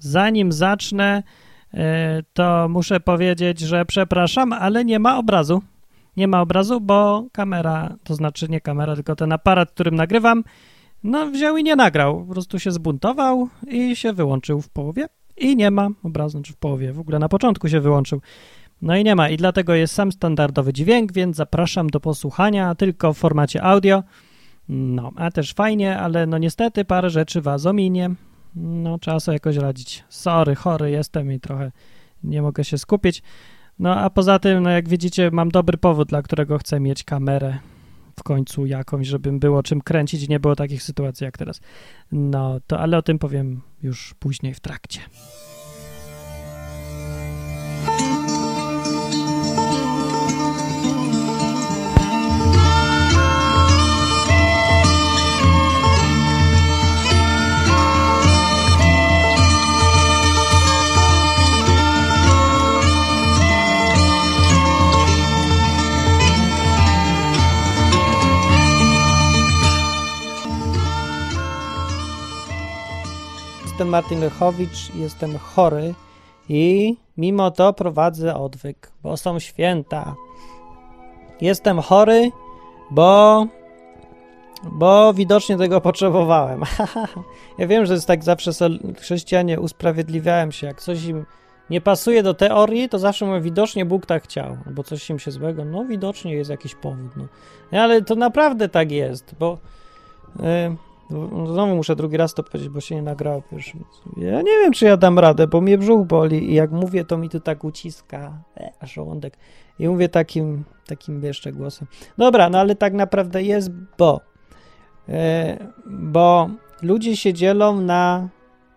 zanim zacznę, e, to muszę powiedzieć, że przepraszam, ale nie ma obrazu. Nie ma obrazu, bo kamera, to znaczy nie kamera, tylko ten aparat, którym nagrywam, no wziął i nie nagrał. Po prostu się zbuntował i się wyłączył w połowie i nie ma obrazu, znaczy w połowie, w ogóle na początku się wyłączył. No i nie ma, i dlatego jest sam standardowy dźwięk, więc zapraszam do posłuchania tylko w formacie audio. No, a też fajnie, ale no niestety parę rzeczy was ominie. No, trzeba sobie jakoś radzić. Sorry, chory jestem i trochę nie mogę się skupić. No, a poza tym, no jak widzicie, mam dobry powód, dla którego chcę mieć kamerę w końcu jakąś, żebym było czym kręcić i nie było takich sytuacji jak teraz. No, to ale o tym powiem już później w trakcie. Jestem Martin Lechowicz, jestem chory i mimo to prowadzę odwyk, bo są święta. Jestem chory, bo bo widocznie tego potrzebowałem. ja wiem, że jest tak zawsze chrześcijanie usprawiedliwiają się, jak coś im nie pasuje do teorii, to zawsze mówią, widocznie Bóg tak chciał, albo coś im się złego, no widocznie jest jakiś powód, no. Ale to naprawdę tak jest, bo yy, Znowu muszę drugi raz to powiedzieć, bo się nie nagrało pierwszy. Ja nie wiem, czy ja dam radę, bo mnie brzuch boli i jak mówię, to mi tu tak uciska e, żołądek. I mówię takim, takim jeszcze głosem. Dobra, no ale tak naprawdę jest, bo e, bo ludzie się dzielą na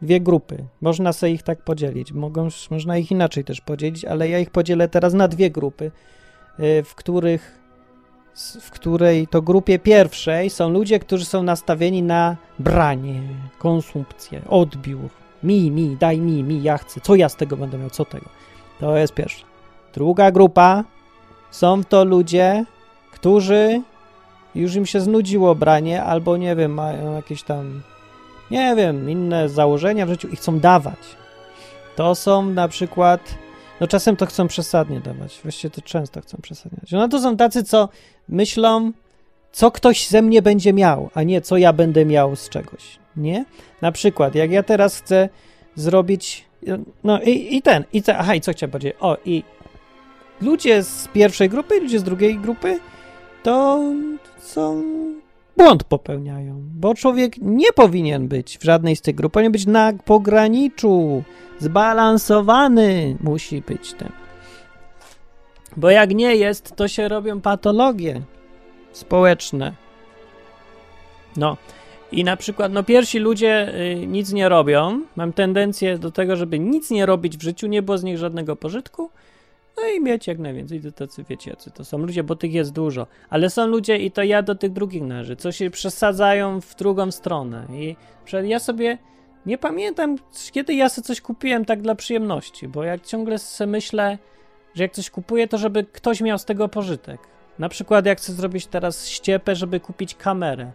dwie grupy. Można sobie ich tak podzielić. Mogą, można ich inaczej też podzielić, ale ja ich podzielę teraz na dwie grupy, e, w których w której to grupie pierwszej są ludzie, którzy są nastawieni na branie, konsumpcję, odbiór. Mi, mi, daj mi, mi, ja chcę. Co ja z tego będę miał? Co tego? To jest pierwsza. Druga grupa są to ludzie, którzy już im się znudziło branie, albo nie wiem, mają jakieś tam, nie wiem, inne założenia w życiu i chcą dawać. To są na przykład no czasem to chcą przesadnie dawać. Właściwie to często chcą przesadniać. No to są tacy, co myślą, co ktoś ze mnie będzie miał, a nie co ja będę miał z czegoś. Nie? Na przykład, jak ja teraz chcę zrobić. No i, i ten, i ten. Aha, i co chciałem powiedzieć? O, i ludzie z pierwszej grupy, ludzie z drugiej grupy, to są błąd popełniają, bo człowiek nie powinien być w żadnej z tych grup, powinien być na pograniczu, zbalansowany musi być ten. Bo jak nie jest, to się robią patologie społeczne. No. I na przykład, no pierwsi ludzie y, nic nie robią. Mam tendencję do tego, żeby nic nie robić w życiu, nie było z nich żadnego pożytku. No i mieć jak najwięcej, to tacy wiecie, jacy to są ludzie, bo tych jest dużo. Ale są ludzie, i to ja do tych drugich należę, co się przesadzają w drugą stronę. I ja sobie nie pamiętam, kiedy ja sobie coś kupiłem tak dla przyjemności, bo jak ciągle sobie myślę, że jak coś kupuję, to żeby ktoś miał z tego pożytek. Na przykład jak chcę zrobić teraz ściepę, żeby kupić kamerę.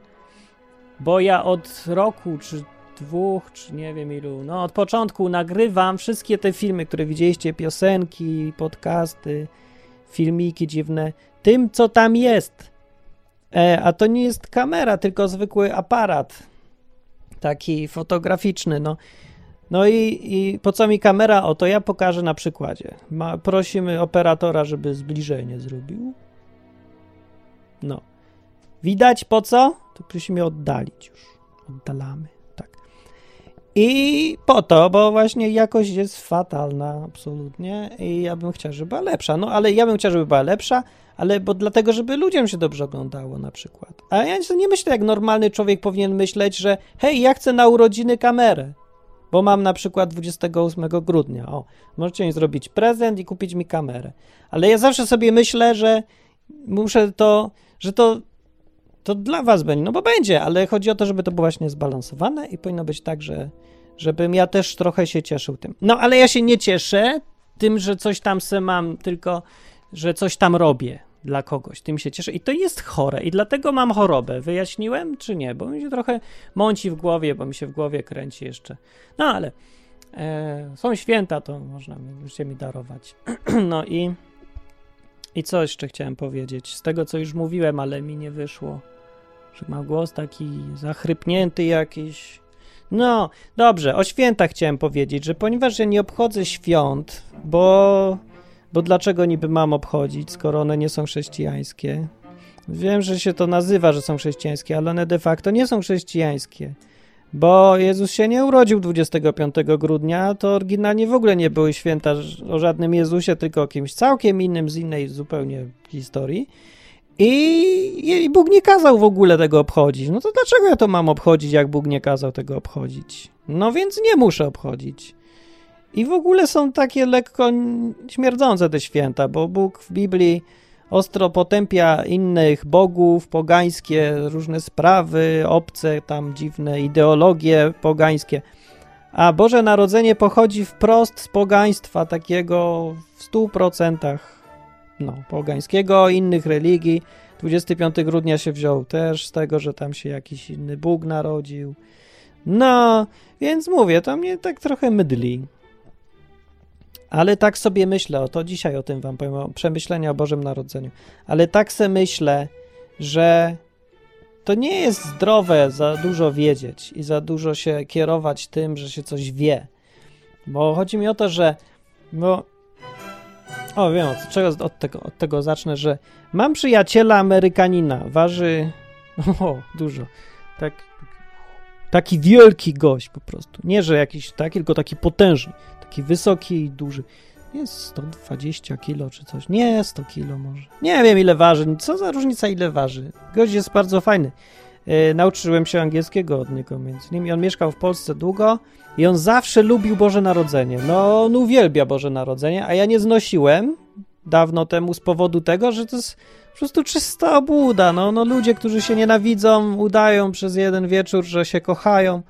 Bo ja od roku, czy dwóch, czy nie wiem ilu, no od początku nagrywam wszystkie te filmy, które widzieliście, piosenki, podcasty, filmiki dziwne, tym, co tam jest. E, a to nie jest kamera, tylko zwykły aparat, taki fotograficzny, no. No i, i po co mi kamera? O, to ja pokażę na przykładzie. Ma, prosimy operatora, żeby zbliżenie zrobił. No. Widać po co? To prosimy oddalić już. Oddalamy. I po to, bo właśnie jakość jest fatalna absolutnie i ja bym chciał, żeby była lepsza. No ale ja bym chciał, żeby była lepsza, ale bo dlatego, żeby ludziom się dobrze oglądało na przykład. A ja nie myślę, jak normalny człowiek powinien myśleć, że hej, ja chcę na urodziny kamerę, bo mam na przykład 28 grudnia. O, możecie mi zrobić prezent i kupić mi kamerę. Ale ja zawsze sobie myślę, że muszę to, że to to dla was będzie, no bo będzie, ale chodzi o to, żeby to było właśnie zbalansowane i powinno być tak, że żebym ja też trochę się cieszył tym. No ale ja się nie cieszę tym, że coś tam se mam, tylko że coś tam robię dla kogoś. Tym się cieszę i to jest chore i dlatego mam chorobę. Wyjaśniłem czy nie? Bo mi się trochę mąci w głowie, bo mi się w głowie kręci jeszcze. No ale E, są święta, to można się mi darować. no i, i co jeszcze chciałem powiedzieć? Z tego, co już mówiłem, ale mi nie wyszło, że ma głos taki zachrypnięty jakiś. No, dobrze, o świętach chciałem powiedzieć, że ponieważ ja nie obchodzę świąt, bo, bo dlaczego niby mam obchodzić, skoro one nie są chrześcijańskie? Wiem, że się to nazywa, że są chrześcijańskie, ale one de facto nie są chrześcijańskie. Bo Jezus się nie urodził 25 grudnia, to oryginalnie w ogóle nie były święta o żadnym Jezusie, tylko o kimś całkiem innym, z innej zupełnie historii. I, I Bóg nie kazał w ogóle tego obchodzić. No to dlaczego ja to mam obchodzić, jak Bóg nie kazał tego obchodzić? No więc nie muszę obchodzić. I w ogóle są takie lekko śmierdzące te święta, bo Bóg w Biblii ostro potępia innych bogów, pogańskie różne sprawy, obce tam dziwne ideologie pogańskie. A Boże Narodzenie pochodzi wprost z pogaństwa takiego w stu procentach no, pogańskiego, innych religii. 25 grudnia się wziął też z tego, że tam się jakiś inny Bóg narodził. No, więc mówię, to mnie tak trochę mydli. Ale tak sobie myślę, o to dzisiaj o tym wam powiem, o przemyślenia o Bożym Narodzeniu. Ale tak sobie myślę, że to nie jest zdrowe za dużo wiedzieć i za dużo się kierować tym, że się coś wie. Bo chodzi mi o to, że bo o, wiem, od, czego, od, tego, od tego zacznę, że mam przyjaciela Amerykanina, waży o, dużo, tak, taki wielki gość po prostu. Nie, że jakiś taki, tylko taki potężny. Taki wysoki i duży. Jest 120 kilo czy coś. Nie, 100 kilo może. Nie wiem ile waży. Co za różnica ile waży. Gość jest bardzo fajny. Yy, nauczyłem się angielskiego od niego między innymi. On mieszkał w Polsce długo i on zawsze lubił Boże Narodzenie. No, on uwielbia Boże Narodzenie, a ja nie znosiłem dawno temu z powodu tego, że to jest po prostu czysta obłuda. No, no ludzie, którzy się nienawidzą, udają przez jeden wieczór, że się kochają.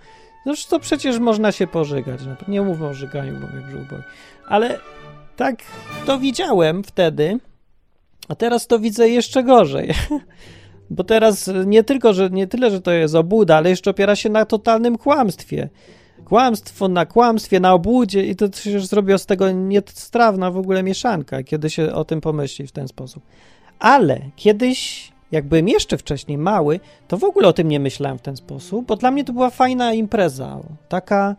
No to przecież można się pożygać. No, nie mówmy o żyganiu, bo mnie brzuch boli. Ale tak to widziałem wtedy, a teraz to widzę jeszcze gorzej. Bo teraz nie tylko, że nie tyle, że to jest obłuda, ale jeszcze opiera się na totalnym kłamstwie. Kłamstwo na kłamstwie, na obłudzie i to się zrobiło z tego niestrawna w ogóle mieszanka, kiedy się o tym pomyśli w ten sposób. Ale kiedyś jak byłem jeszcze wcześniej mały, to w ogóle o tym nie myślałem w ten sposób, bo dla mnie to była fajna impreza. Taka,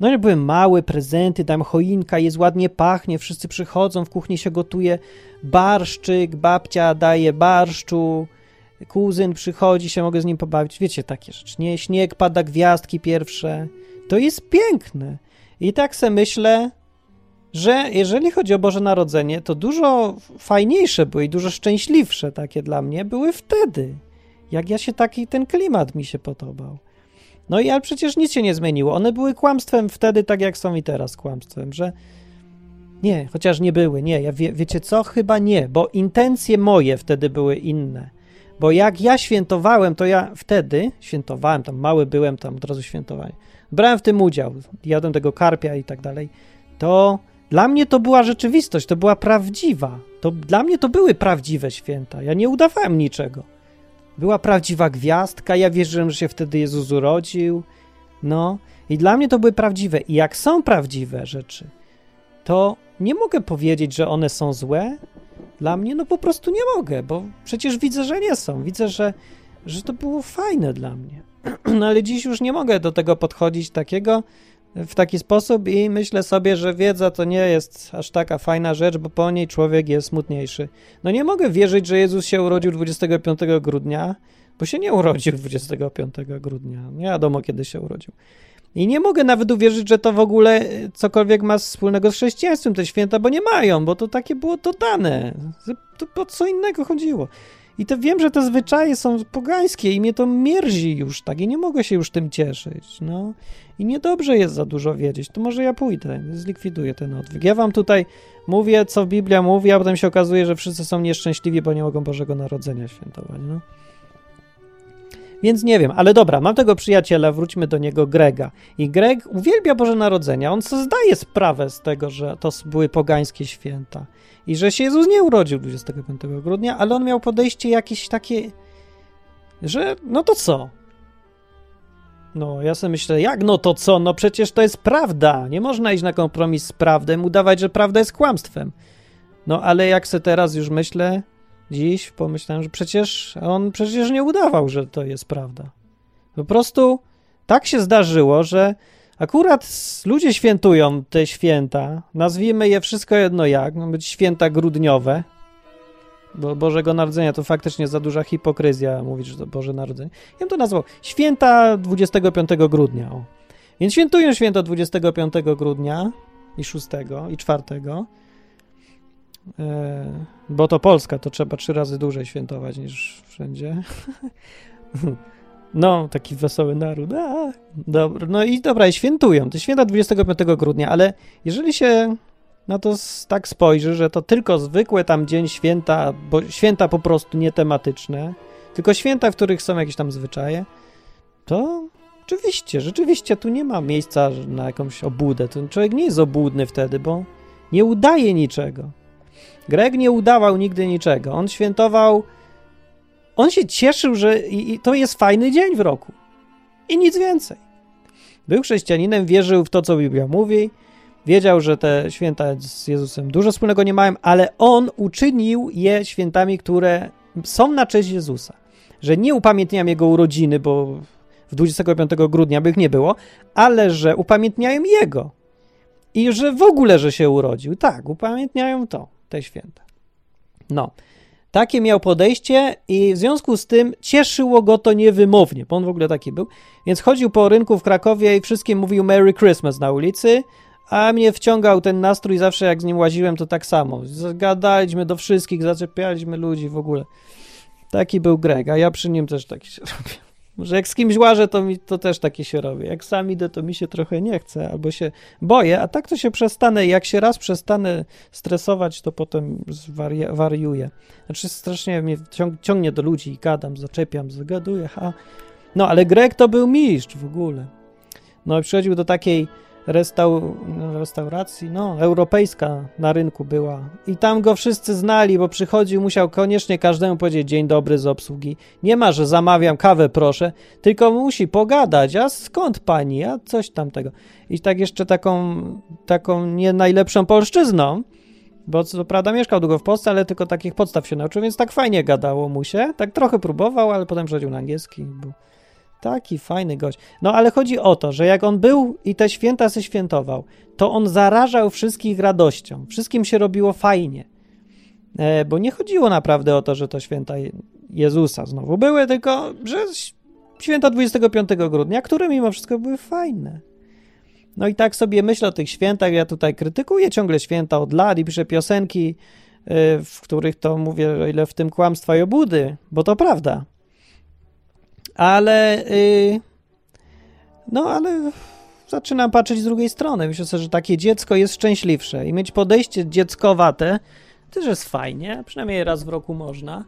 no jak byłem mały, prezenty, tam choinka, jest ładnie pachnie, wszyscy przychodzą, w kuchni się gotuje barszczyk, babcia daje barszczu, kuzyn przychodzi, się mogę z nim pobawić. Wiecie, takie rzeczy, nie? Śnieg pada, gwiazdki pierwsze. To jest piękne. I tak se myślę, że jeżeli chodzi o Boże Narodzenie, to dużo fajniejsze były i dużo szczęśliwsze takie dla mnie były wtedy. Jak ja się taki, ten klimat mi się podobał. No i ale przecież nic się nie zmieniło. One były kłamstwem wtedy, tak jak są i teraz kłamstwem, że nie, chociaż nie były, nie, ja wie, wiecie co? Chyba nie, bo intencje moje wtedy były inne. Bo jak ja świętowałem, to ja wtedy świętowałem, tam mały byłem, tam od razu świętowałem. Brałem w tym udział, jadłem tego karpia i tak dalej. To dla mnie to była rzeczywistość, to była prawdziwa. To, dla mnie to były prawdziwe święta. Ja nie udawałem niczego. Była prawdziwa gwiazdka, ja wierzyłem, że się wtedy Jezus urodził. No, i dla mnie to były prawdziwe. I jak są prawdziwe rzeczy, to nie mogę powiedzieć, że one są złe. Dla mnie, no po prostu nie mogę, bo przecież widzę, że nie są. Widzę, że, że to było fajne dla mnie. No ale dziś już nie mogę do tego podchodzić takiego, w taki sposób i myślę sobie, że wiedza to nie jest aż taka fajna rzecz, bo po niej człowiek jest smutniejszy. No nie mogę wierzyć, że Jezus się urodził 25 grudnia, bo się nie urodził 25 grudnia. Nie wiadomo, kiedy się urodził. I nie mogę nawet uwierzyć, że to w ogóle cokolwiek ma wspólnego z chrześcijaństwem te święta, bo nie mają, bo to takie było dodane. To po co innego chodziło. I to wiem, że te zwyczaje są pogańskie i mnie to mierzi już tak i nie mogę się już tym cieszyć, no. I niedobrze jest za dużo wiedzieć, to może ja pójdę, zlikwiduję ten odwyk. Ja wam tutaj mówię, co Biblia mówi, a potem się okazuje, że wszyscy są nieszczęśliwi, bo nie mogą Bożego Narodzenia świętować, no. Więc nie wiem, ale dobra, mam tego przyjaciela, wróćmy do niego, Grega. I Greg uwielbia Boże Narodzenia. On sobie zdaje sprawę z tego, że to były pogańskie święta i że się Jezus nie urodził 25 grudnia, ale on miał podejście jakieś takie, że no to co? No, ja sobie myślę, jak no to co? No przecież to jest prawda. Nie można iść na kompromis z prawdą, udawać, że prawda jest kłamstwem. No, ale jak se teraz już myślę, dziś pomyślałem, że przecież on przecież nie udawał, że to jest prawda. Po prostu tak się zdarzyło, że akurat ludzie świętują te święta, nazwijmy je wszystko jedno jak, być święta grudniowe, bo Bożego Narodzenia to faktycznie za duża hipokryzja mówić, że to Boże Narodzenie. Ja bym to nazwał święta 25 grudnia. O. Więc świętują święto 25 grudnia i 6 i 4. E, bo to Polska, to trzeba trzy razy dłużej świętować niż wszędzie. No, taki wesoły naród. A, dobra, no i dobra, i świętują. To święta 25 grudnia, ale jeżeli się na to tak spojrzy, że to tylko zwykłe tam dzień święta, bo święta po prostu nietematyczne, tylko święta, w których są jakieś tam zwyczaje, to oczywiście, rzeczywiście tu nie ma miejsca na jakąś obłudę. Ten człowiek nie jest obłudny wtedy, bo nie udaje niczego. Greg nie udawał nigdy niczego. On świętował. On się cieszył, że i to jest fajny dzień w roku. I nic więcej. Był chrześcijaninem, wierzył w to, co Biblia mówi, wiedział, że te święta z Jezusem dużo wspólnego nie mają, ale on uczynił je świętami, które są na cześć Jezusa. Że nie upamiętniają jego urodziny, bo w 25 grudnia by ich nie było, ale że upamiętniają jego. I że w ogóle, że się urodził. Tak, upamiętniają to te święta. No, takie miał podejście i w związku z tym cieszyło go to niewymownie, bo on w ogóle taki był. Więc chodził po rynku w Krakowie i wszystkim mówił Merry Christmas na ulicy, a mnie wciągał ten nastrój zawsze jak z nim łaziłem, to tak samo. Zagadaliśmy do wszystkich, zaczepialiśmy ludzi w ogóle. Taki był Greg, a ja przy nim też taki się robię. Może jak z kimś łażę, to mi to też takie się robi. Jak sam idę, to mi się trochę nie chce, albo się boję, a tak to się przestanę. Jak się raz przestanę stresować, to potem wari wariuję. Znaczy strasznie mnie ciąg ciągnie do ludzi i gadam, zaczepiam, zagaduję, ha. No, ale Greg to był mistrz w ogóle. No i przychodził do takiej restau restauracji, no, europejska na rynku była. I tam go wszyscy znali, bo przychodził, musiał koniecznie każdemu powiedzieć dzień dobry z obsługi. Nie ma, że zamawiam kawę, proszę, tylko musi pogadać, a skąd pani, a coś tamtego. I tak jeszcze taką, taką nie najlepszą polszczyzną, bo co prawda mieszkał długo w Polsce, ale tylko takich podstaw się nauczył, więc tak fajnie gadało mu się. Tak trochę próbował, ale potem przechodził na angielski. Był Taki fajny gość. No ale chodzi o to, że jak on był i te święta se świętował, to on zarażał wszystkich radością. Wszystkim się robiło fajnie. E, bo nie chodziło naprawdę o to, że to święta Jezusa znowu były, tylko że święta 25 grudnia, które mimo wszystko były fajne. No i tak sobie myślę o tych świętach. Ja tutaj krytykuję ciągle święta od lat i piszę piosenki, e, w których to mówię, o ile w tym kłamstwa i obudy, bo to prawda ale yy, no ale zaczynam patrzeć z drugiej strony. Myślę sobie, że takie dziecko jest szczęśliwsze i mieć podejście dzieckowate też jest fajnie, przynajmniej raz w roku można.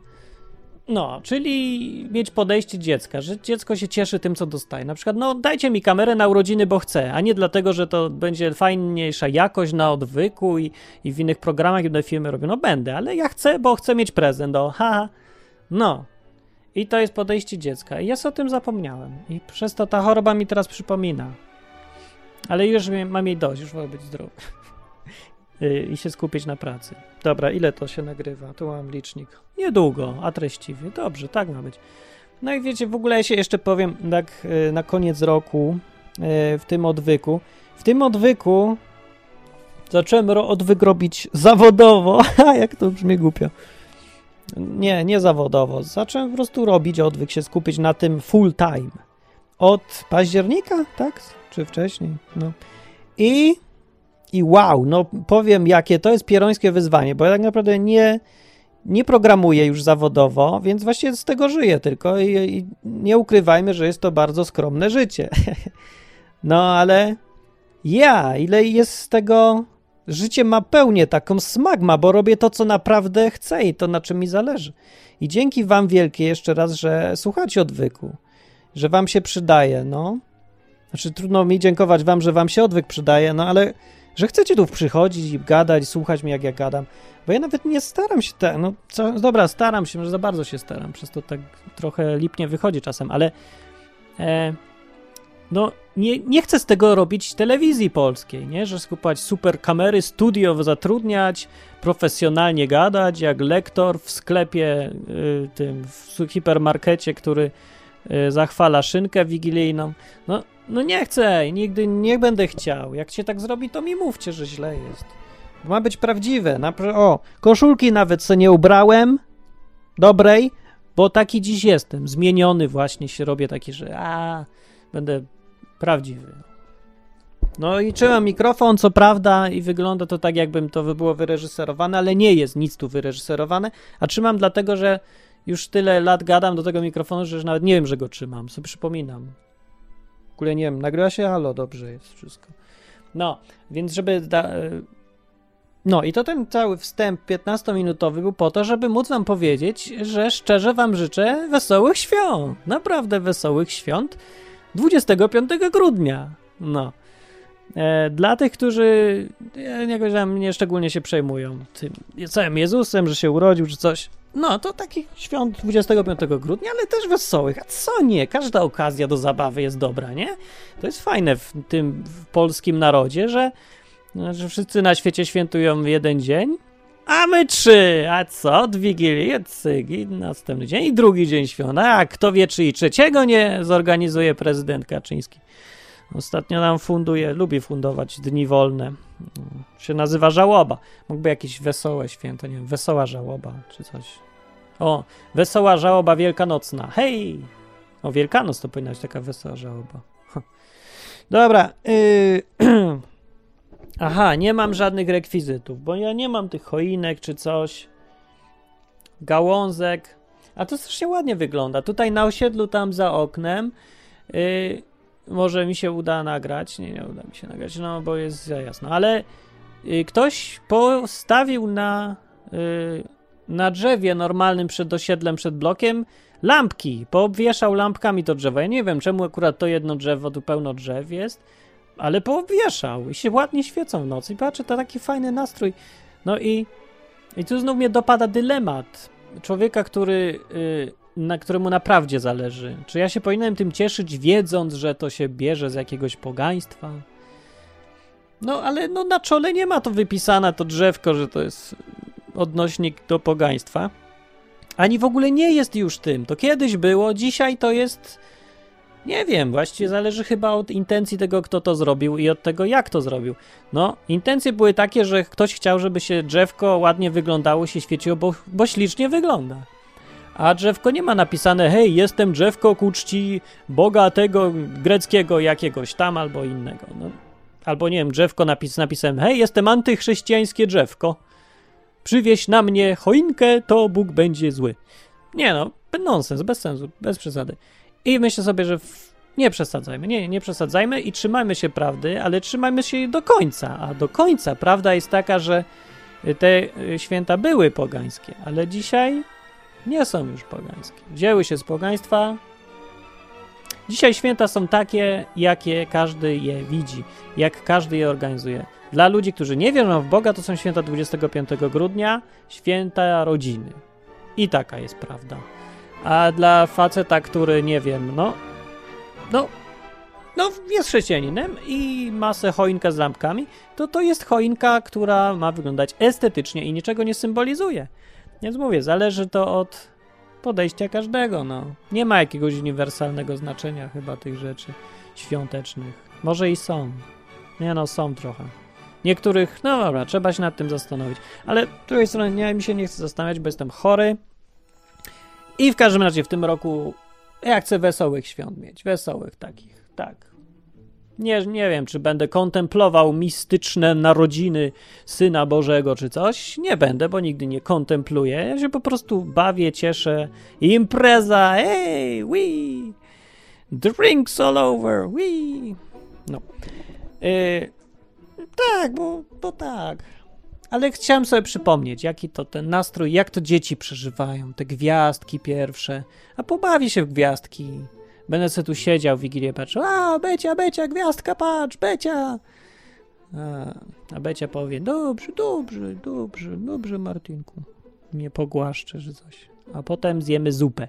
No, czyli mieć podejście dziecka, że dziecko się cieszy tym, co dostaje. Na przykład, no dajcie mi kamerę na urodziny, bo chcę, a nie dlatego, że to będzie fajniejsza jakość na odwyku i, i w innych programach, inne filmy robią. No będę, ale ja chcę, bo chcę mieć prezent, o, haha. No, i to jest podejście dziecka. I ja sobie o tym zapomniałem. I przez to ta choroba mi teraz przypomina. Ale już mam jej dość, już wolę być zdrowy. Y, I się skupić na pracy. Dobra, ile to się nagrywa? Tu mam licznik. Niedługo, a treściwie. Dobrze, tak ma być. No i wiecie, w ogóle ja się jeszcze powiem tak y, na koniec roku y, w tym odwyku. W tym odwyku zacząłem odwyk robić zawodowo. Jak to brzmi głupio. Nie, nie zawodowo. Zacząłem po prostu robić odwyk, się skupić na tym full time. Od października, tak? Czy wcześniej? No. I, i wow, no powiem, jakie to jest pierońskie wyzwanie, bo ja tak naprawdę nie, nie programuję już zawodowo, więc właściwie z tego żyję tylko i, i nie ukrywajmy, że jest to bardzo skromne życie. no ale ja, ile jest z tego Życie ma pełnię, taką smagma, bo robię to, co naprawdę chcę i to, na czym mi zależy. I dzięki wam wielkie jeszcze raz, że słuchacie odwyku, że wam się przydaje, no. Znaczy, trudno mi dziękować wam, że wam się odwyk przydaje, no ale że chcecie tu przychodzić i gadać, słuchać mnie, jak ja gadam. Bo ja nawet nie staram się, tak, no co, dobra, staram się, może za bardzo się staram, przez to tak trochę lipnie wychodzi czasem, ale e, no nie, nie chcę z tego robić telewizji polskiej, nie? Że skupować super kamery, studio zatrudniać, profesjonalnie gadać, jak lektor w sklepie y, tym, w hipermarkecie, który y, zachwala szynkę wigilijną. No, no nie chcę, nigdy nie będę chciał. Jak się tak zrobi, to mi mówcie, że źle jest. Ma być prawdziwe. Napr- o, koszulki nawet co nie ubrałem, dobrej, bo taki dziś jestem. Zmieniony właśnie się robię taki, że a, będę prawdziwy. No i trzymam mikrofon, co prawda, i wygląda to tak, jakbym to było wyreżyserowane, ale nie jest nic tu wyreżyserowane, a trzymam dlatego, że już tyle lat gadam do tego mikrofonu, że już nawet nie wiem, że go trzymam, sobie przypominam. W ogóle nie wiem, nagrywa się? Halo, dobrze jest wszystko. No, więc żeby... Da, no i to ten cały wstęp 15-minutowy był po to, żeby móc wam powiedzieć, że szczerze wam życzę wesołych świąt. Naprawdę wesołych świąt. 25 grudnia. No. E, dla tych, którzy jakoś tam nie szczególnie się przejmują tym całym Jezusem, że się urodził czy coś. No, to takich świąt 25 grudnia, ale też wesołych. A co nie? Każda okazja do zabawy jest dobra, nie? To jest fajne w tym w polskim narodzie, że, że wszyscy na świecie świętują jeden dzień, a my trzy. A co? Od Wigilii, cygi, następny dzień i drugi dzień świąt. A kto wie, czy i trzeciego nie zorganizuje prezydent Kaczyński. Ostatnio nam funduje, lubi fundować dni wolne. Się nazywa żałoba. Mógłby jakieś wesołe święto, nie wiem, wesoła żałoba czy coś. O, wesoła żałoba wielkanocna. Hej! O, Wielkanoc to powinna być taka wesoła żałoba. Dobra. Yy, Aha, nie mam żadnych rekwizytów, bo ja nie mam tych choinek czy coś. Gałązek. A to strasznie ładnie wygląda. Tutaj na osiedlu, tam za oknem. Yy, może mi się uda nagrać. Nie, nie uda mi się nagrać, no bo jest za jasno. Ale yy, ktoś postawił na, yy, na drzewie normalnym przed osiedlem, przed blokiem lampki. Poobwieszał lampkami to drzewo. Ja nie wiem, czemu akurat to jedno drzewo, tu pełno drzew jest ale powieszał i się ładnie świecą w nocy. I patrzę, to taki fajny nastrój. No i, i tu znów mnie dopada dylemat człowieka, który, yy, na któremu naprawdę zależy. Czy ja się powinienem tym cieszyć, wiedząc, że to się bierze z jakiegoś pogaństwa? No, ale no, na czole nie ma to wypisane, to drzewko, że to jest odnośnik do pogaństwa. Ani w ogóle nie jest już tym. To kiedyś było, dzisiaj to jest nie wiem, właściwie zależy chyba od intencji tego, kto to zrobił i od tego, jak to zrobił. No, intencje były takie, że ktoś chciał, żeby się drzewko ładnie wyglądało, się świeciło, bo, bo ślicznie wygląda. A drzewko nie ma napisane, hej, jestem drzewko ku czci Boga tego greckiego jakiegoś tam albo innego. No, albo nie wiem, drzewko napis, napisem, hej, jestem antychrześcijańskie drzewko. Przywieź na mnie choinkę, to Bóg będzie zły. Nie no, nonsens, bez sensu, bez przesady. I myślę sobie, że nie przesadzajmy, nie, nie przesadzajmy i trzymajmy się prawdy, ale trzymajmy się do końca. A do końca prawda jest taka, że te y, święta były pogańskie, ale dzisiaj nie są już pogańskie. Wzięły się z pogaństwa. Dzisiaj święta są takie, jakie każdy je widzi, jak każdy je organizuje. Dla ludzi, którzy nie wierzą w Boga, to są święta 25 grudnia, święta rodziny. I taka jest prawda. A dla faceta, który nie wiem, no, no, no jest chrześcijaninem i ma se choinkę z lampkami, to to jest choinka, która ma wyglądać estetycznie i niczego nie symbolizuje. Więc mówię, zależy to od podejścia każdego, no. Nie ma jakiegoś uniwersalnego znaczenia chyba tych rzeczy świątecznych. Może i są. Nie no, są trochę. Niektórych, no dobra, trzeba się nad tym zastanowić. Ale z drugiej strony nie, mi się nie chce zastanawiać, bo jestem chory i w każdym razie w tym roku ja chcę wesołych świąt mieć. Wesołych takich, tak. Nie, nie wiem, czy będę kontemplował mistyczne narodziny Syna Bożego czy coś. Nie będę, bo nigdy nie kontempluję. Ja się po prostu bawię, cieszę. Impreza, hey, we, drinks all over, we. No. Yy, tak, bo, bo tak. Ale chciałem sobie przypomnieć, jaki to ten nastrój, jak to dzieci przeżywają, te gwiazdki pierwsze. A pobawię się w gwiazdki. Będę sobie tu siedział w Wigilię, patrzył, a Becia, Becia, gwiazdka, patrz, Becia. A, a Becia powie, dobrze, dobrze, dobrze, dobrze, Martinku. Mnie pogłaszcze, że coś. A potem zjemy zupę.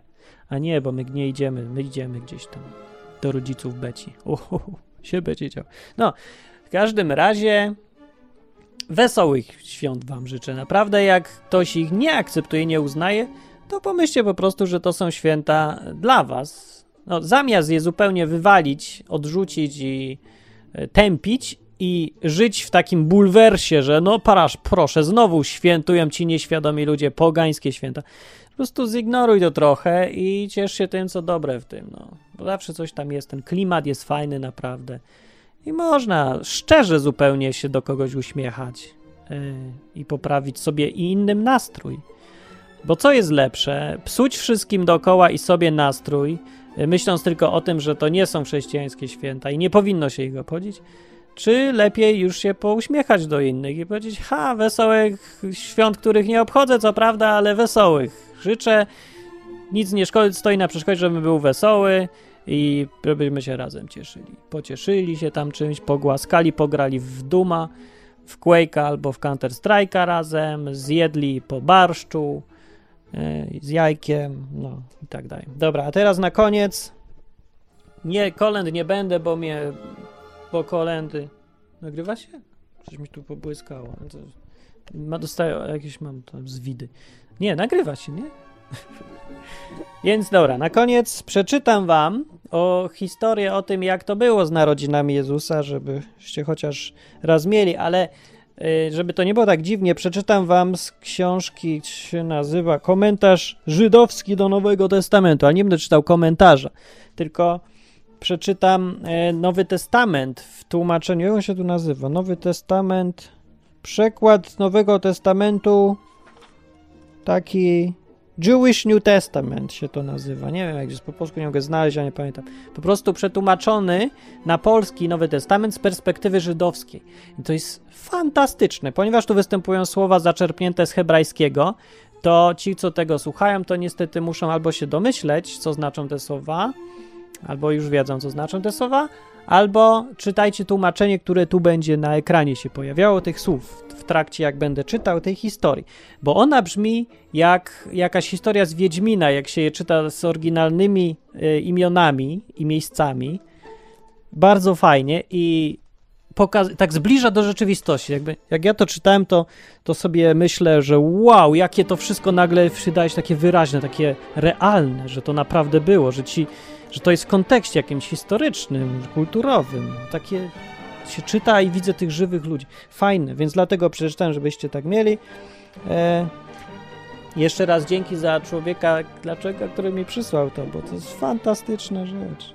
A nie, bo my nie idziemy, my idziemy gdzieś tam. do rodziców Beci. Uhu, się będzie działo. No, w każdym razie wesołych świąt wam życzę. Naprawdę, jak ktoś ich nie akceptuje, nie uznaje, to pomyślcie po prostu, że to są święta dla was. No, zamiast je zupełnie wywalić, odrzucić i e, tępić i żyć w takim bulwersie, że no parasz, proszę, znowu świętują ci nieświadomi ludzie pogańskie święta. Po prostu zignoruj to trochę i ciesz się tym, co dobre w tym, no. Bo zawsze coś tam jest, ten klimat jest fajny naprawdę. I można szczerze zupełnie się do kogoś uśmiechać yy, i poprawić sobie i innym nastrój. Bo co jest lepsze? Psuć wszystkim dookoła i sobie nastrój, yy, myśląc tylko o tym, że to nie są chrześcijańskie święta i nie powinno się ich obchodzić, czy lepiej już się pouśmiechać do innych i powiedzieć, ha, wesołych świąt, których nie obchodzę, co prawda, ale wesołych. Życzę, nic nie szkodzi, stoi na przeszkodzie, żebym był wesoły i żebyśmy się razem cieszyli. Pocieszyli się tam czymś, pogłaskali, pograli w Duma, w Quake'a albo w Counter Strike'a razem, zjedli po barszczu yy, z jajkiem, no i tak dalej. Dobra, a teraz na koniec nie, kolęd nie będę, bo mnie bo kolendy. Nagrywa się? Coś mi tu pobłyskało. To, ma, dostaję jakieś mam tam zwidy. Nie, nagrywa się, nie? Więc dobra, na koniec przeczytam wam o historię o tym, jak to było z narodzinami Jezusa, żebyście chociaż raz mieli, ale y, żeby to nie było tak dziwnie, przeczytam wam z książki, się nazywa Komentarz Żydowski do Nowego Testamentu, ale nie będę czytał komentarza, tylko przeczytam e, Nowy Testament w tłumaczeniu. Jak on się tu nazywa? Nowy Testament. Przekład Nowego Testamentu. Taki. Jewish New Testament się to nazywa. Nie wiem, jak jest po polsku, nie mogę znaleźć, ja nie pamiętam. Po prostu przetłumaczony na polski Nowy Testament z perspektywy żydowskiej. I to jest fantastyczne, ponieważ tu występują słowa zaczerpnięte z hebrajskiego, to ci, co tego słuchają, to niestety muszą albo się domyśleć, co znaczą te słowa, albo już wiedzą, co znaczą te słowa, albo czytajcie tłumaczenie, które tu będzie na ekranie się pojawiało, tych słów w trakcie, jak będę czytał tej historii, bo ona brzmi jak jakaś historia z Wiedźmina, jak się je czyta z oryginalnymi y, imionami i miejscami. Bardzo fajnie i tak zbliża do rzeczywistości. Jakby, jak ja to czytałem, to, to sobie myślę, że wow, jakie to wszystko nagle wydaje się takie wyraźne, takie realne, że to naprawdę było, że ci że to jest w kontekście jakimś historycznym, kulturowym. Takie się czyta i widzę tych żywych ludzi. Fajne, więc dlatego przeczytałem, żebyście tak mieli. E, jeszcze raz dzięki za człowieka, dlaczego, który mi przysłał to, bo to jest fantastyczna rzecz.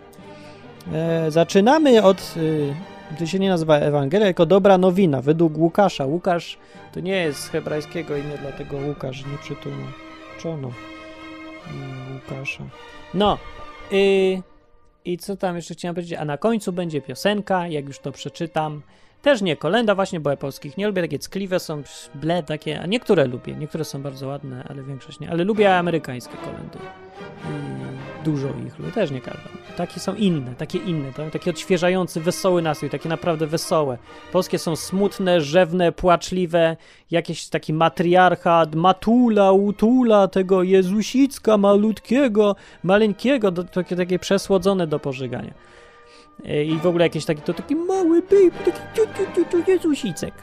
E, zaczynamy od, y, to się nie nazywa Ewangelia, jako dobra nowina, według Łukasza. Łukasz to nie jest z hebrajskiego imię, dlatego Łukasz nie przytłumaczono mm, Łukasza. No, i, I co tam jeszcze chciałem powiedzieć? A na końcu będzie piosenka, jak już to przeczytam. Też nie kolenda właśnie, bo ja polskich nie lubię, takie ckliwe są, ble, takie, a niektóre lubię, niektóre są bardzo ładne, ale większość nie, ale lubię amerykańskie kolendy. I dużo ich lubię, też nie każdą. Takie są inne, takie inne, tak? taki odświeżający, wesoły nastrój, takie naprawdę wesołe. Polskie są smutne, rzewne, płaczliwe, jakieś taki matriarchat, matula, utula tego Jezusicka malutkiego, maleńkiego, takie, takie przesłodzone do pożygania. E, I w ogóle jakiś taki, to taki mały baby, taki ciu, ciu, ciu, ciu, Jezusicek.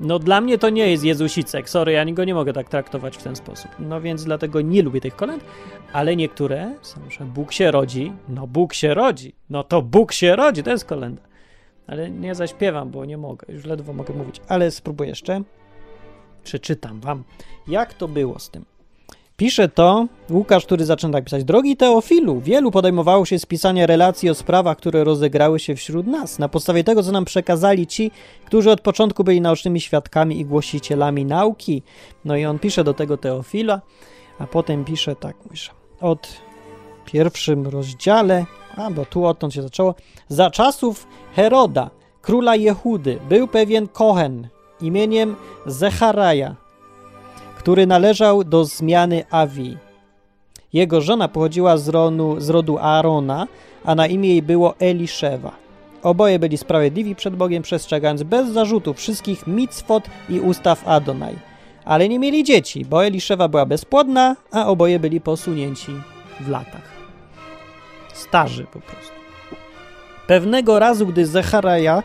No dla mnie to nie jest Jezusicek, sorry, ja go nie mogę tak traktować w ten sposób. No więc dlatego nie lubię tych kolęd, ale niektóre są, że Bóg się rodzi, no Bóg się rodzi, no to Bóg się rodzi, to jest kolenda. Ale nie zaśpiewam, bo nie mogę, już ledwo mogę mówić, ale spróbuję jeszcze. Przeczytam wam, jak to było z tym. Pisze to Łukasz, który zaczyna tak pisać. Drogi Teofilu, wielu podejmowało się z pisania relacji o sprawach, które rozegrały się wśród nas, na podstawie tego, co nam przekazali ci, którzy od początku byli naocznymi świadkami i głosicielami nauki. No i on pisze do tego Teofila, a potem pisze tak, myślę, od pierwszym rozdziale, a bo tu odtąd się zaczęło, za czasów Heroda, króla Jehudy, był pewien Kohen imieniem Zecharaja, który należał do zmiany Awi. Jego żona pochodziła z, ronu, z rodu Aarona, a na imię jej było Eliszewa. Oboje byli sprawiedliwi przed Bogiem, przestrzegając bez zarzutu wszystkich micwot i ustaw Adonai. Ale nie mieli dzieci, bo Eliszewa była bezpłodna, a oboje byli posunięci w latach. Starzy po prostu. Pewnego razu, gdy Zecharaja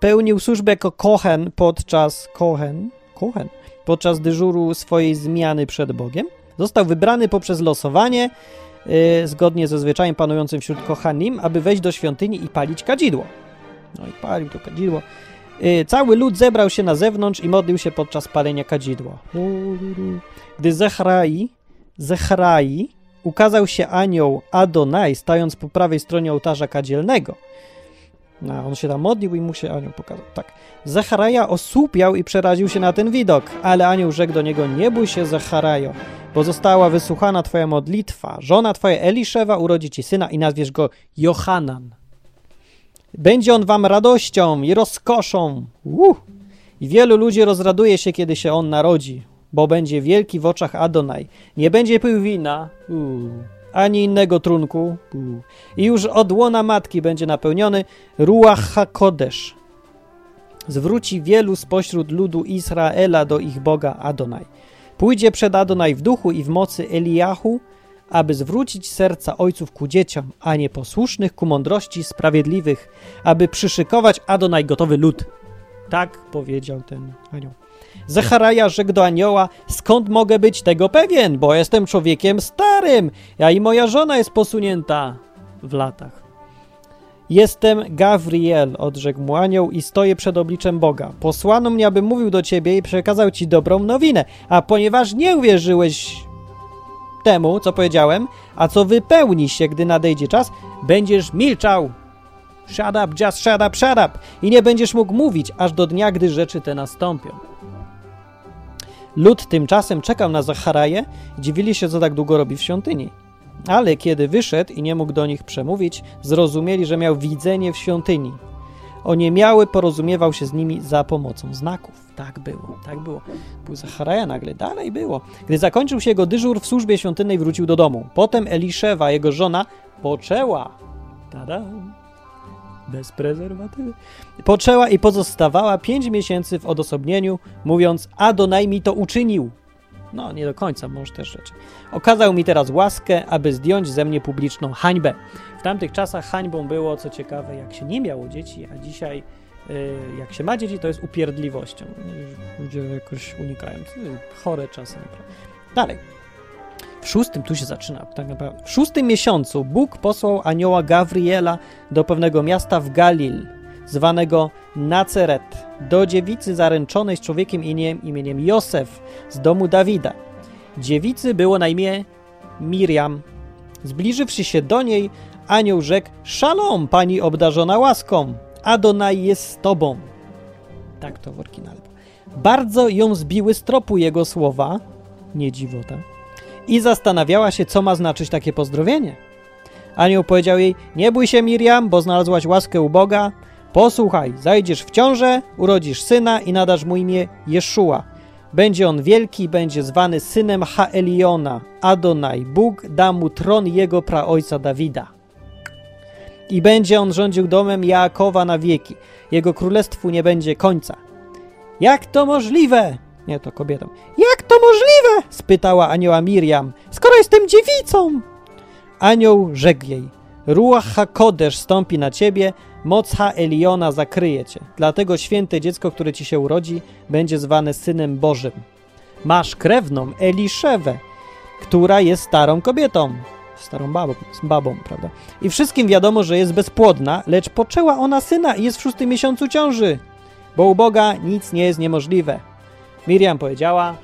pełnił służbę jako kochen podczas kochen, kochen, podczas dyżuru swojej zmiany przed Bogiem, został wybrany poprzez losowanie, yy, zgodnie ze zwyczajem panującym wśród kochanim, aby wejść do świątyni i palić kadzidło. No i palił to kadzidło. Yy, cały lud zebrał się na zewnątrz i modlił się podczas palenia kadzidła. Gdy Zechrai, Zechrai ukazał się anioł Adonai, stając po prawej stronie ołtarza kadzielnego. No, on się tam modlił i mu się anioł pokazał. Tak. Zacharaja osłupiał i przeraził się na ten widok, ale anioł rzekł do niego, nie bój się, Zacharajo, bo została wysłuchana twoja modlitwa. Żona twoja Eliszewa urodzi ci syna i nazwiesz go Johanan. Będzie on wam radością i rozkoszą. Uh! I wielu ludzi rozraduje się, kiedy się on narodzi, bo będzie wielki w oczach Adonai. Nie będzie pił wina, uh, ani innego trunku. I już od łona matki będzie napełniony Ruach HaKodesz. Zwróci wielu spośród ludu Izraela do ich Boga Adonai. Pójdzie przed Adonai w duchu i w mocy Eliahu, aby zwrócić serca ojców ku dzieciom, a nieposłusznych ku mądrości sprawiedliwych, aby przyszykować Adonai gotowy lud. Tak powiedział ten anioł. Zacharaja rzekł do anioła, skąd mogę być tego pewien, bo jestem człowiekiem starym, ja i moja żona jest posunięta w latach. Jestem Gawriel, odrzekł mu anioł i stoję przed obliczem Boga. Posłano mnie, aby mówił do ciebie i przekazał ci dobrą nowinę, a ponieważ nie uwierzyłeś temu, co powiedziałem, a co wypełni się, gdy nadejdzie czas, będziesz milczał. Shut up, just shut up, shut up. I nie będziesz mógł mówić, aż do dnia, gdy rzeczy te nastąpią. Lud tymczasem czekał na Zacharaję dziwili się, co tak długo robi w świątyni. Ale kiedy wyszedł i nie mógł do nich przemówić, zrozumieli, że miał widzenie w świątyni. Oniemiały porozumiewał się z nimi za pomocą znaków. Tak było, tak było. Był Zacharaja nagle, dalej było. Gdy zakończył się jego dyżur w służbie świątynnej, wrócił do domu. Potem Eliszewa, jego żona, poczęła. Tada! Bez prezerwatywy. Poczęła i pozostawała pięć miesięcy w odosobnieniu, mówiąc, Adonai mi to uczynił. No, nie do końca, może też rzeczy. Okazał mi teraz łaskę, aby zdjąć ze mnie publiczną hańbę. W tamtych czasach hańbą było, co ciekawe, jak się nie miało dzieci, a dzisiaj y, jak się ma dzieci, to jest upierdliwością. Ludzie jakoś unikają. Chore czasy. Dalej. W szóstym, tu się zaczyna tak naprawdę. W szóstym miesiącu Bóg posłał anioła Gawriela do pewnego miasta w Galil, zwanego Naceret, do dziewicy zaręczonej z człowiekiem imieniem, imieniem Józef z domu Dawida. Dziewicy było na imię Miriam. Zbliżywszy się do niej, anioł rzekł: Szalom, pani obdarzona łaską, Adonai jest z tobą. Tak to w oryginale. Bardzo ją zbiły z tropu jego słowa, nie dziwota, i zastanawiała się, co ma znaczyć takie pozdrowienie. Anioł powiedział jej: Nie bój się, Miriam, bo znalazłaś łaskę u Boga. Posłuchaj, zajdziesz w ciążę, urodzisz syna i nadasz mu imię Jeszua. Będzie on wielki, będzie zwany synem Haeliona. Adonai, Bóg da mu tron jego praojca Dawida. I będzie on rządził domem Jaakowa na wieki. Jego królestwu nie będzie końca. Jak to możliwe? Nie, to kobietą. Jak to możliwe? spytała anioła Miriam. Skoro jestem dziewicą. Anioł rzekł jej. Ruach HaKodesz stąpi na ciebie, moc Ha-Eliona zakryje cię. Dlatego święte dziecko, które ci się urodzi, będzie zwane Synem Bożym. Masz krewną Eliszewę, która jest starą kobietą. Starą babą, babą, prawda? I wszystkim wiadomo, że jest bezpłodna, lecz poczęła ona syna i jest w szóstym miesiącu ciąży. Bo u Boga nic nie jest niemożliwe. Miriam powiedziała,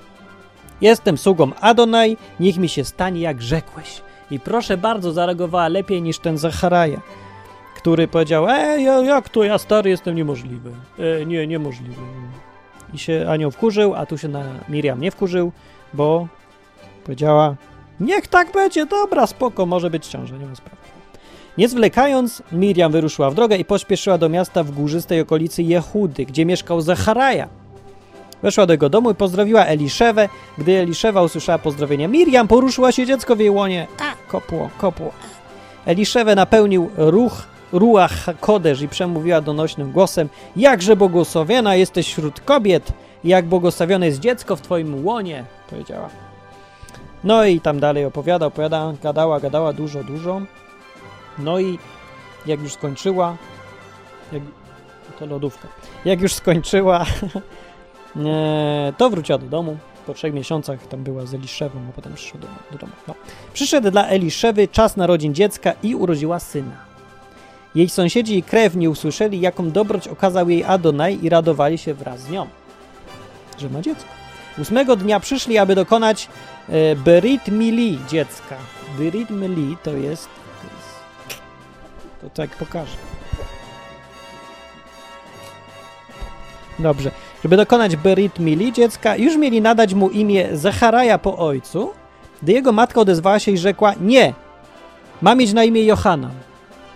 jestem sługą Adonai, niech mi się stanie jak rzekłeś. I proszę bardzo, zareagowała lepiej niż ten Zacharaja, który powiedział, ej, jak to ja stary jestem niemożliwy. E, nie, niemożliwy. I się anioł wkurzył, a tu się na Miriam nie wkurzył, bo powiedziała, niech tak będzie, dobra, spoko, może być ciąża, nie ma sprawy. Nie zwlekając, Miriam wyruszyła w drogę i pośpieszyła do miasta w górzystej okolicy Jehudy, gdzie mieszkał Zacharaja. Weszła do jego domu i pozdrowiła Eliszewę. Gdy Eliszewa usłyszała pozdrowienia Miriam, poruszyła się dziecko w jej łonie. Kopło, kopło. Eliszewę napełnił ruch, ruach kodesz i przemówiła donośnym głosem Jakże błogosławiona jesteś wśród kobiet, jak błogosławione jest dziecko w twoim łonie, powiedziała. No i tam dalej opowiada, opowiada, gadała, gadała dużo, dużo. No i jak już skończyła, jak, to lodówka, jak już skończyła, to wróciła do domu. Po trzech miesiącach tam była z Eliszewą, a potem przyszła do, do domu. No. Przyszedł dla Eliszewy czas narodzin dziecka i urodziła syna. Jej sąsiedzi i krewni usłyszeli, jaką dobroć okazał jej Adonai i radowali się wraz z nią, że ma dziecko. Ósmego dnia przyszli, aby dokonać e, Berit Mili dziecka. Berit Mili to jest, to jest. To tak pokażę. Dobrze. Żeby dokonać Berit Mili dziecka, już mieli nadać mu imię Zacharaja po ojcu, gdy jego matka odezwała się i rzekła: Nie, ma mieć na imię Johanan.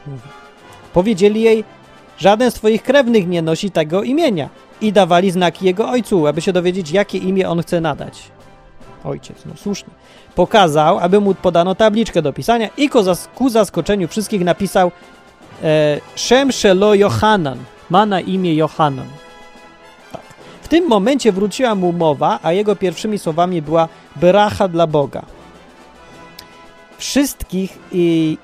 Mówi. Powiedzieli jej: Żaden z twoich krewnych nie nosi tego imienia. I dawali znaki jego ojcu, aby się dowiedzieć, jakie imię on chce nadać. Ojciec, no słusznie. Pokazał, aby mu podano tabliczkę do pisania i ku zaskoczeniu wszystkich napisał e, Shem Shelo Johanan. Ma na imię Johanan. Tym momencie wróciła mu mowa, a jego pierwszymi słowami była bracha dla Boga. Wszystkich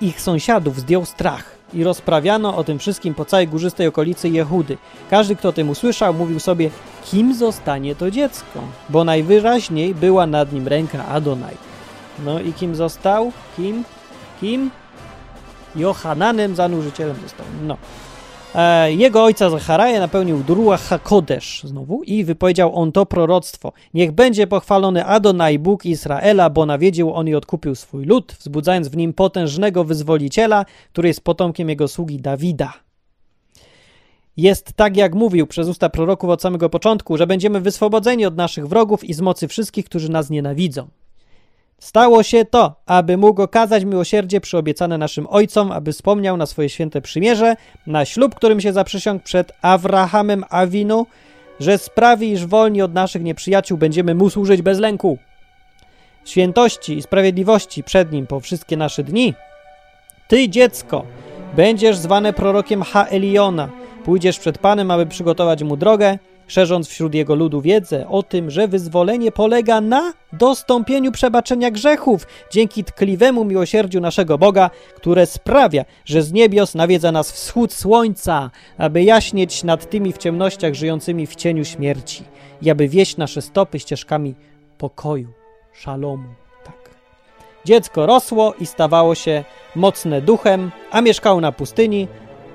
ich sąsiadów zdjął strach i rozprawiano o tym wszystkim po całej górzystej okolicy Jehudy. Każdy, kto o tym usłyszał, mówił sobie, kim zostanie to dziecko, bo najwyraźniej była nad nim ręka Adonai. No i kim został? Kim? Kim? Johananem, zanurzycielem został. No. E, jego ojca Zacharaja napełnił Druach HaKodesz znowu i wypowiedział on to proroctwo. Niech będzie pochwalony Adonai, Bóg Izraela, bo nawiedził on i odkupił swój lud, wzbudzając w nim potężnego wyzwoliciela, który jest potomkiem jego sługi Dawida. Jest tak, jak mówił przez usta proroków od samego początku, że będziemy wyswobodzeni od naszych wrogów i z mocy wszystkich, którzy nas nienawidzą. Stało się to, aby mógł okazać miłosierdzie przyobiecane naszym ojcom, aby wspomniał na swoje święte przymierze, na ślub, którym się zaprzysiągł przed Abrahamem Awinu, że sprawi, iż wolni od naszych nieprzyjaciół będziemy mu służyć bez lęku. Świętości i sprawiedliwości przed nim po wszystkie nasze dni. Ty, dziecko, będziesz zwane prorokiem Ha Eliona. Pójdziesz przed Panem, aby przygotować mu drogę, szerząc wśród jego ludu wiedzę o tym, że wyzwolenie polega na dostąpieniu przebaczenia grzechów dzięki tkliwemu miłosierdziu naszego Boga, które sprawia, że z niebios nawiedza nas wschód słońca, aby jaśnieć nad tymi w ciemnościach żyjącymi w cieniu śmierci i aby wieść nasze stopy ścieżkami pokoju, szalomu. Tak. Dziecko rosło i stawało się mocne duchem, a mieszkało na pustyni,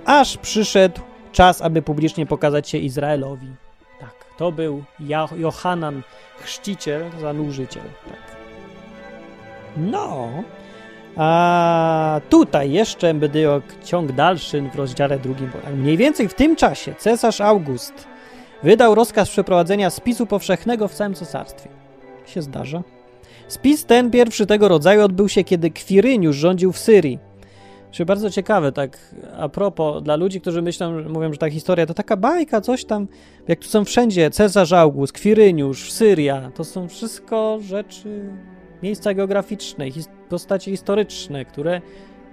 aż przyszedł czas, aby publicznie pokazać się Izraelowi. To był Johanan, chrzciciel, zanurzyciel. Tak. No, a tutaj jeszcze będzie ciąg dalszy w rozdziale drugim. Tak mniej więcej w tym czasie cesarz August wydał rozkaz przeprowadzenia spisu powszechnego w całym cesarstwie. Się zdarza. Spis ten, pierwszy tego rodzaju, odbył się, kiedy Kwiryniusz rządził w Syrii. Czyli bardzo ciekawe, tak a propos, dla ludzi, którzy myślą, mówią, że ta historia to taka bajka, coś tam, jak tu są wszędzie, Cezarz August, Kwiryniusz, Syria, to są wszystko rzeczy, miejsca geograficzne, his postacie historyczne, które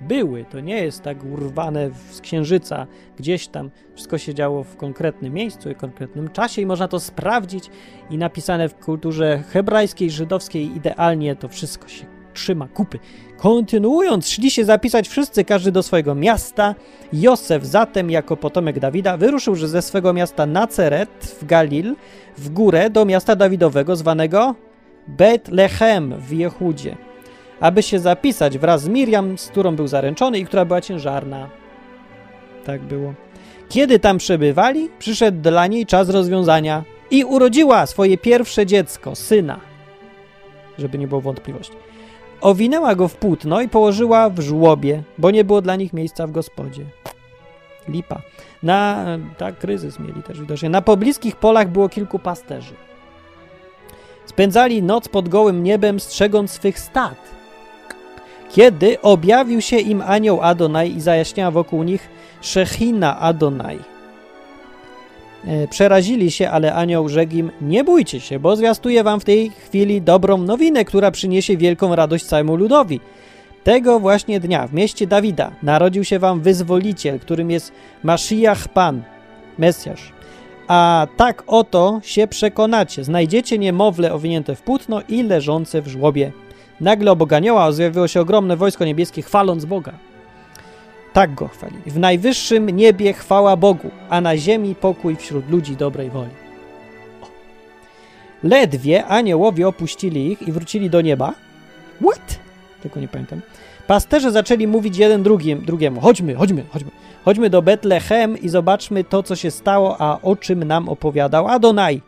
były. To nie jest tak urwane z księżyca gdzieś tam. Wszystko się działo w konkretnym miejscu i konkretnym czasie i można to sprawdzić i napisane w kulturze hebrajskiej, żydowskiej idealnie to wszystko się trzyma kupy. Kontynuując, szli się zapisać wszyscy, każdy do swojego miasta. Józef zatem, jako potomek Dawida, wyruszył ze swego miasta Naceret w Galil w górę do miasta Dawidowego zwanego Betlehem w Jehudzie, aby się zapisać wraz z Miriam, z którą był zaręczony i która była ciężarna. Tak było. Kiedy tam przebywali, przyszedł dla niej czas rozwiązania i urodziła swoje pierwsze dziecko, syna. Żeby nie było wątpliwości. Owinęła go w płótno i położyła w żłobie, bo nie było dla nich miejsca w gospodzie. Lipa. Na, tak, kryzys mieli też widocznie. Na pobliskich polach było kilku pasterzy. Spędzali noc pod gołym niebem, strzegąc swych stad. Kiedy objawił się im anioł Adonai i zajaśniała wokół nich Szechina Adonai. E, przerazili się, ale anioł rzekł im, nie bójcie się, bo zwiastuję wam w tej chwili dobrą nowinę, która przyniesie wielką radość całemu ludowi. Tego właśnie dnia w mieście Dawida narodził się wam wyzwoliciel, którym jest Mashiach Pan, Mesjasz. A tak oto się przekonacie. Znajdziecie niemowlę owinięte w płótno i leżące w żłobie. Nagle obok anioła zjawiło się ogromne wojsko niebieskie, chwaląc Boga. Tak go chwalili. W najwyższym niebie chwała Bogu, a na ziemi pokój wśród ludzi dobrej woli. O. Ledwie aniołowie opuścili ich i wrócili do nieba. What? Tylko nie pamiętam. Pasterze zaczęli mówić jeden drugim, drugiemu: Chodźmy, chodźmy, chodźmy. Chodźmy do Betlehem i zobaczmy to, co się stało, a o czym nam opowiadał Adonai.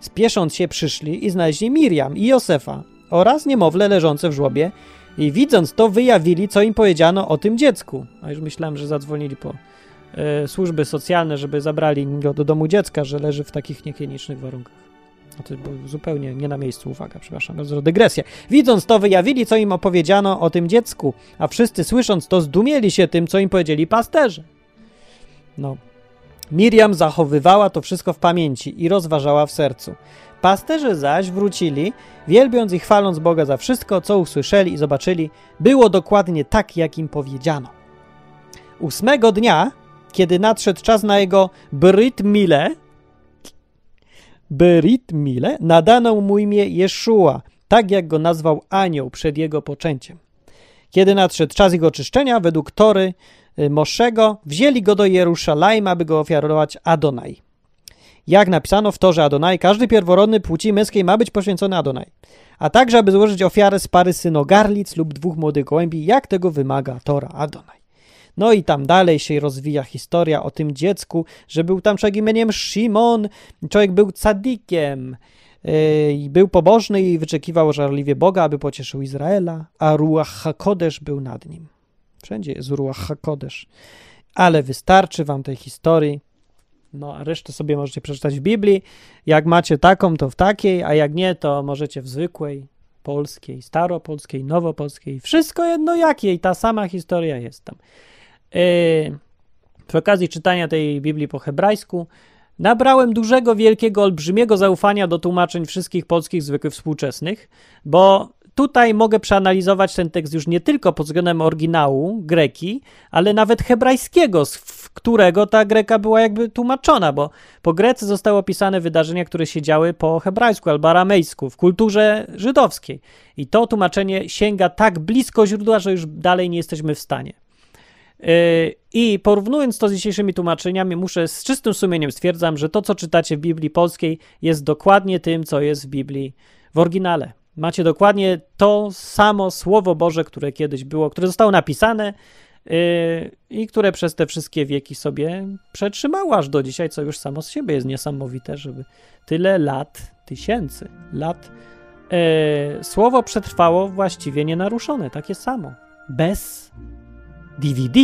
Spiesząc się przyszli i znaleźli Miriam i Josefa oraz niemowlę leżące w żłobie i widząc to wyjawili, co im powiedziano o tym dziecku. A już myślałem, że zadzwonili po e, służby socjalne, żeby zabrali go do domu dziecka, że leży w takich niehigienicznych warunkach. No to było zupełnie nie na miejscu, uwaga, przepraszam bardzo, dygresję. Widząc to, wyjawili, co im opowiedziano o tym dziecku, a wszyscy słysząc to, zdumieli się tym, co im powiedzieli pasterze. No. Miriam zachowywała to wszystko w pamięci i rozważała w sercu. Pasterze zaś wrócili, wielbiąc i chwaląc Boga za wszystko, co usłyszeli i zobaczyli, było dokładnie tak, jak im powiedziano. Ósmego dnia, kiedy nadszedł czas na jego Brit Mile, Brit Mile, nadano mu imię Jeszua, tak jak go nazwał anioł przed jego poczęciem. Kiedy nadszedł czas jego oczyszczenia, według Tory y, Moszego, wzięli go do Jeruszalajma, aby go ofiarować Adonai. Jak napisano w Torze Adonai, każdy pierworodny płci męskiej ma być poświęcony Adonai. A także, aby złożyć ofiarę z pary synogarlic lub dwóch młodych gołębi, jak tego wymaga Tora Adonai. No i tam dalej się rozwija historia o tym dziecku, że był tam człowiek imieniem Szymon, człowiek był cadikiem, i był pobożny i wyczekiwał żarliwie Boga, aby pocieszył Izraela, a Ruach HaKodesz był nad nim. Wszędzie jest Ruach HaKodesz. Ale wystarczy wam tej historii. No, a resztę sobie możecie przeczytać w Biblii. Jak macie taką, to w takiej, a jak nie, to możecie w zwykłej, polskiej, staropolskiej, nowopolskiej. Wszystko jedno jakiej, ta sama historia jest tam. Yy, przy okazji czytania tej Biblii po hebrajsku, Nabrałem dużego, wielkiego, olbrzymiego zaufania do tłumaczeń wszystkich polskich zwykłych współczesnych, bo tutaj mogę przeanalizować ten tekst już nie tylko pod względem oryginału greki, ale nawet hebrajskiego, z którego ta greka była jakby tłumaczona, bo po grece zostały opisane wydarzenia, które się działy po hebrajsku albo aramejsku w kulturze żydowskiej. I to tłumaczenie sięga tak blisko źródła, że już dalej nie jesteśmy w stanie. Yy, I porównując to z dzisiejszymi tłumaczeniami, muszę z czystym sumieniem stwierdzam, że to, co czytacie w Biblii polskiej, jest dokładnie tym, co jest w Biblii w oryginale. Macie dokładnie to samo Słowo Boże, które kiedyś było, które zostało napisane yy, i które przez te wszystkie wieki sobie przetrzymało aż do dzisiaj, co już samo z siebie jest niesamowite, żeby tyle lat, tysięcy lat, yy, Słowo przetrwało właściwie nienaruszone, takie samo, bez DVD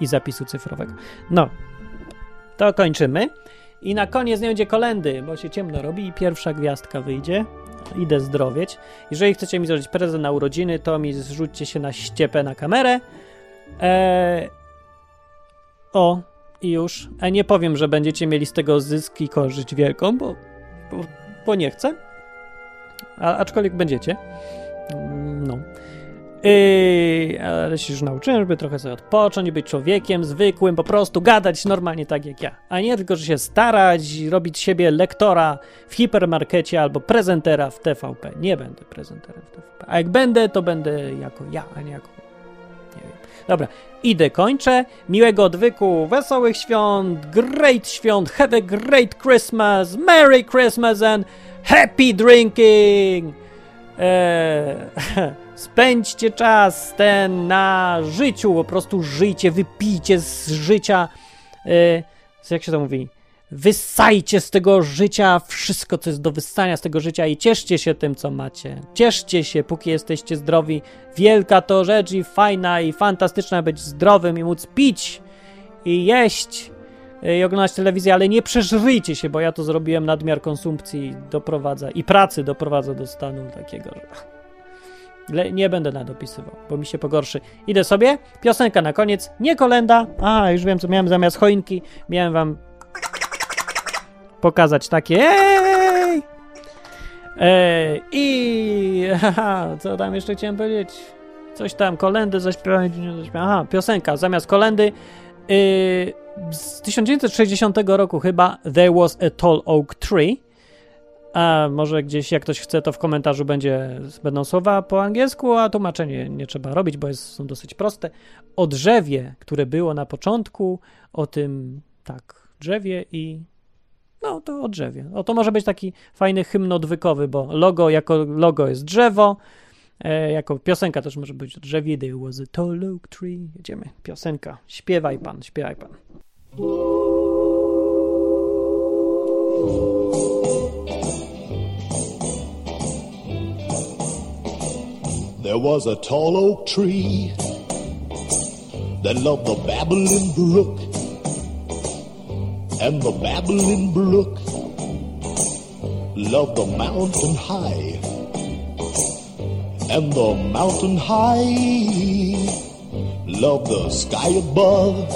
i zapisu cyfrowego. No, to kończymy. I na koniec nie będzie kolendy, bo się ciemno robi i pierwsza gwiazdka wyjdzie. Idę zdrowieć. Jeżeli chcecie mi zrobić prezent na urodziny, to mi zrzućcie się na ściepę na kamerę. Eee... O, i już. A nie powiem, że będziecie mieli z tego zysk i korzyść wielką, bo, bo, bo nie chcę. A, aczkolwiek będziecie. Mm, no. Ale się już nauczyłem, żeby trochę sobie odpocząć, być człowiekiem zwykłym, po prostu gadać normalnie tak jak ja. A nie tylko, że się starać, robić siebie lektora w hipermarkecie albo prezentera w TVP. Nie będę prezenterem w TVP. A jak będę, to będę jako ja, a nie jako. Nie wiem. Dobra, idę, kończę. Miłego odwyku, wesołych świąt, great świąt, have a great Christmas, Merry Christmas and happy drinking! Eee, spędźcie czas ten na życiu, po prostu żyjcie, wypijcie z życia, eee, jak się to mówi, wysajcie z tego życia wszystko, co jest do wysania z tego życia i cieszcie się tym, co macie. Cieszcie się, póki jesteście zdrowi. Wielka to rzecz i fajna i fantastyczna być zdrowym i móc pić i jeść i oglądać telewizję, ale nie przeżryjcie się, bo ja to zrobiłem nadmiar konsumpcji doprowadza i pracy doprowadza do stanu takiego, że nie będę nadopisywał, bo mi się pogorszy. Idę sobie, piosenka na koniec, nie kolenda. A, już wiem, co miałem zamiast choinki. Miałem wam pokazać takie! Ej, I co tam jeszcze chciałem powiedzieć? Coś tam, kolendy zaśpiewać, aha, piosenka, zamiast kolendy z 1960 roku chyba There Was a Tall Oak Tree A może gdzieś, jak ktoś chce, to w komentarzu będzie, będą słowa po angielsku, a tłumaczenie nie trzeba robić, bo jest, są dosyć proste. O drzewie, które było na początku, o tym, tak, drzewie i no to o drzewie. O, to może być taki fajny hymn odwykowy, bo logo jako logo jest drzewo, jako piosenka też może być drzewie. There was a tall oak tree. Jedziemy. Piosenka. Śpiewaj pan, śpiewaj pan. There was a tall oak tree that loved the babbling brook. And the babbling brook loved the mountain high. And the mountain high Love the sky above.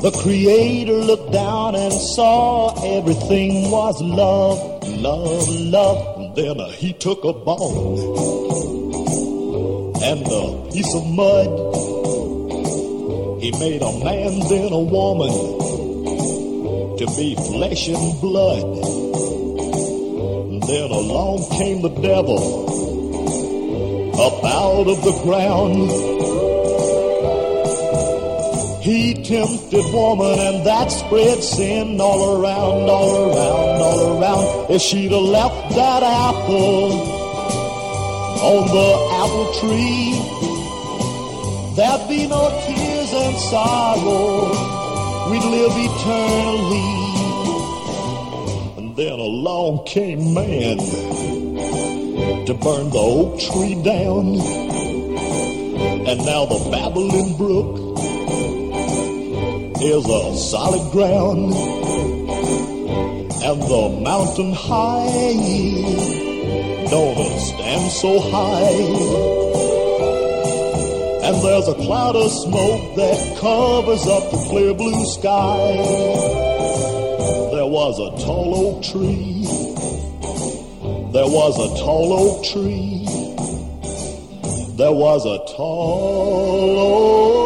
The Creator looked down and saw everything was love, love, love. Then uh, he took a bone and a piece of mud. He made a man then a woman to be flesh and blood. Then along came the devil up out of the ground. He tempted woman and that spread sin all around, all around, all around. If she'd have left that apple on the apple tree, there'd be no tears and sorrow. We'd live eternally. Along came man to burn the oak tree down. And now the babbling brook is a solid ground. And the mountain high don't stand so high. And there's a cloud of smoke that covers up the clear blue sky. Tall oak tree. There was a tall oak tree. There was a tall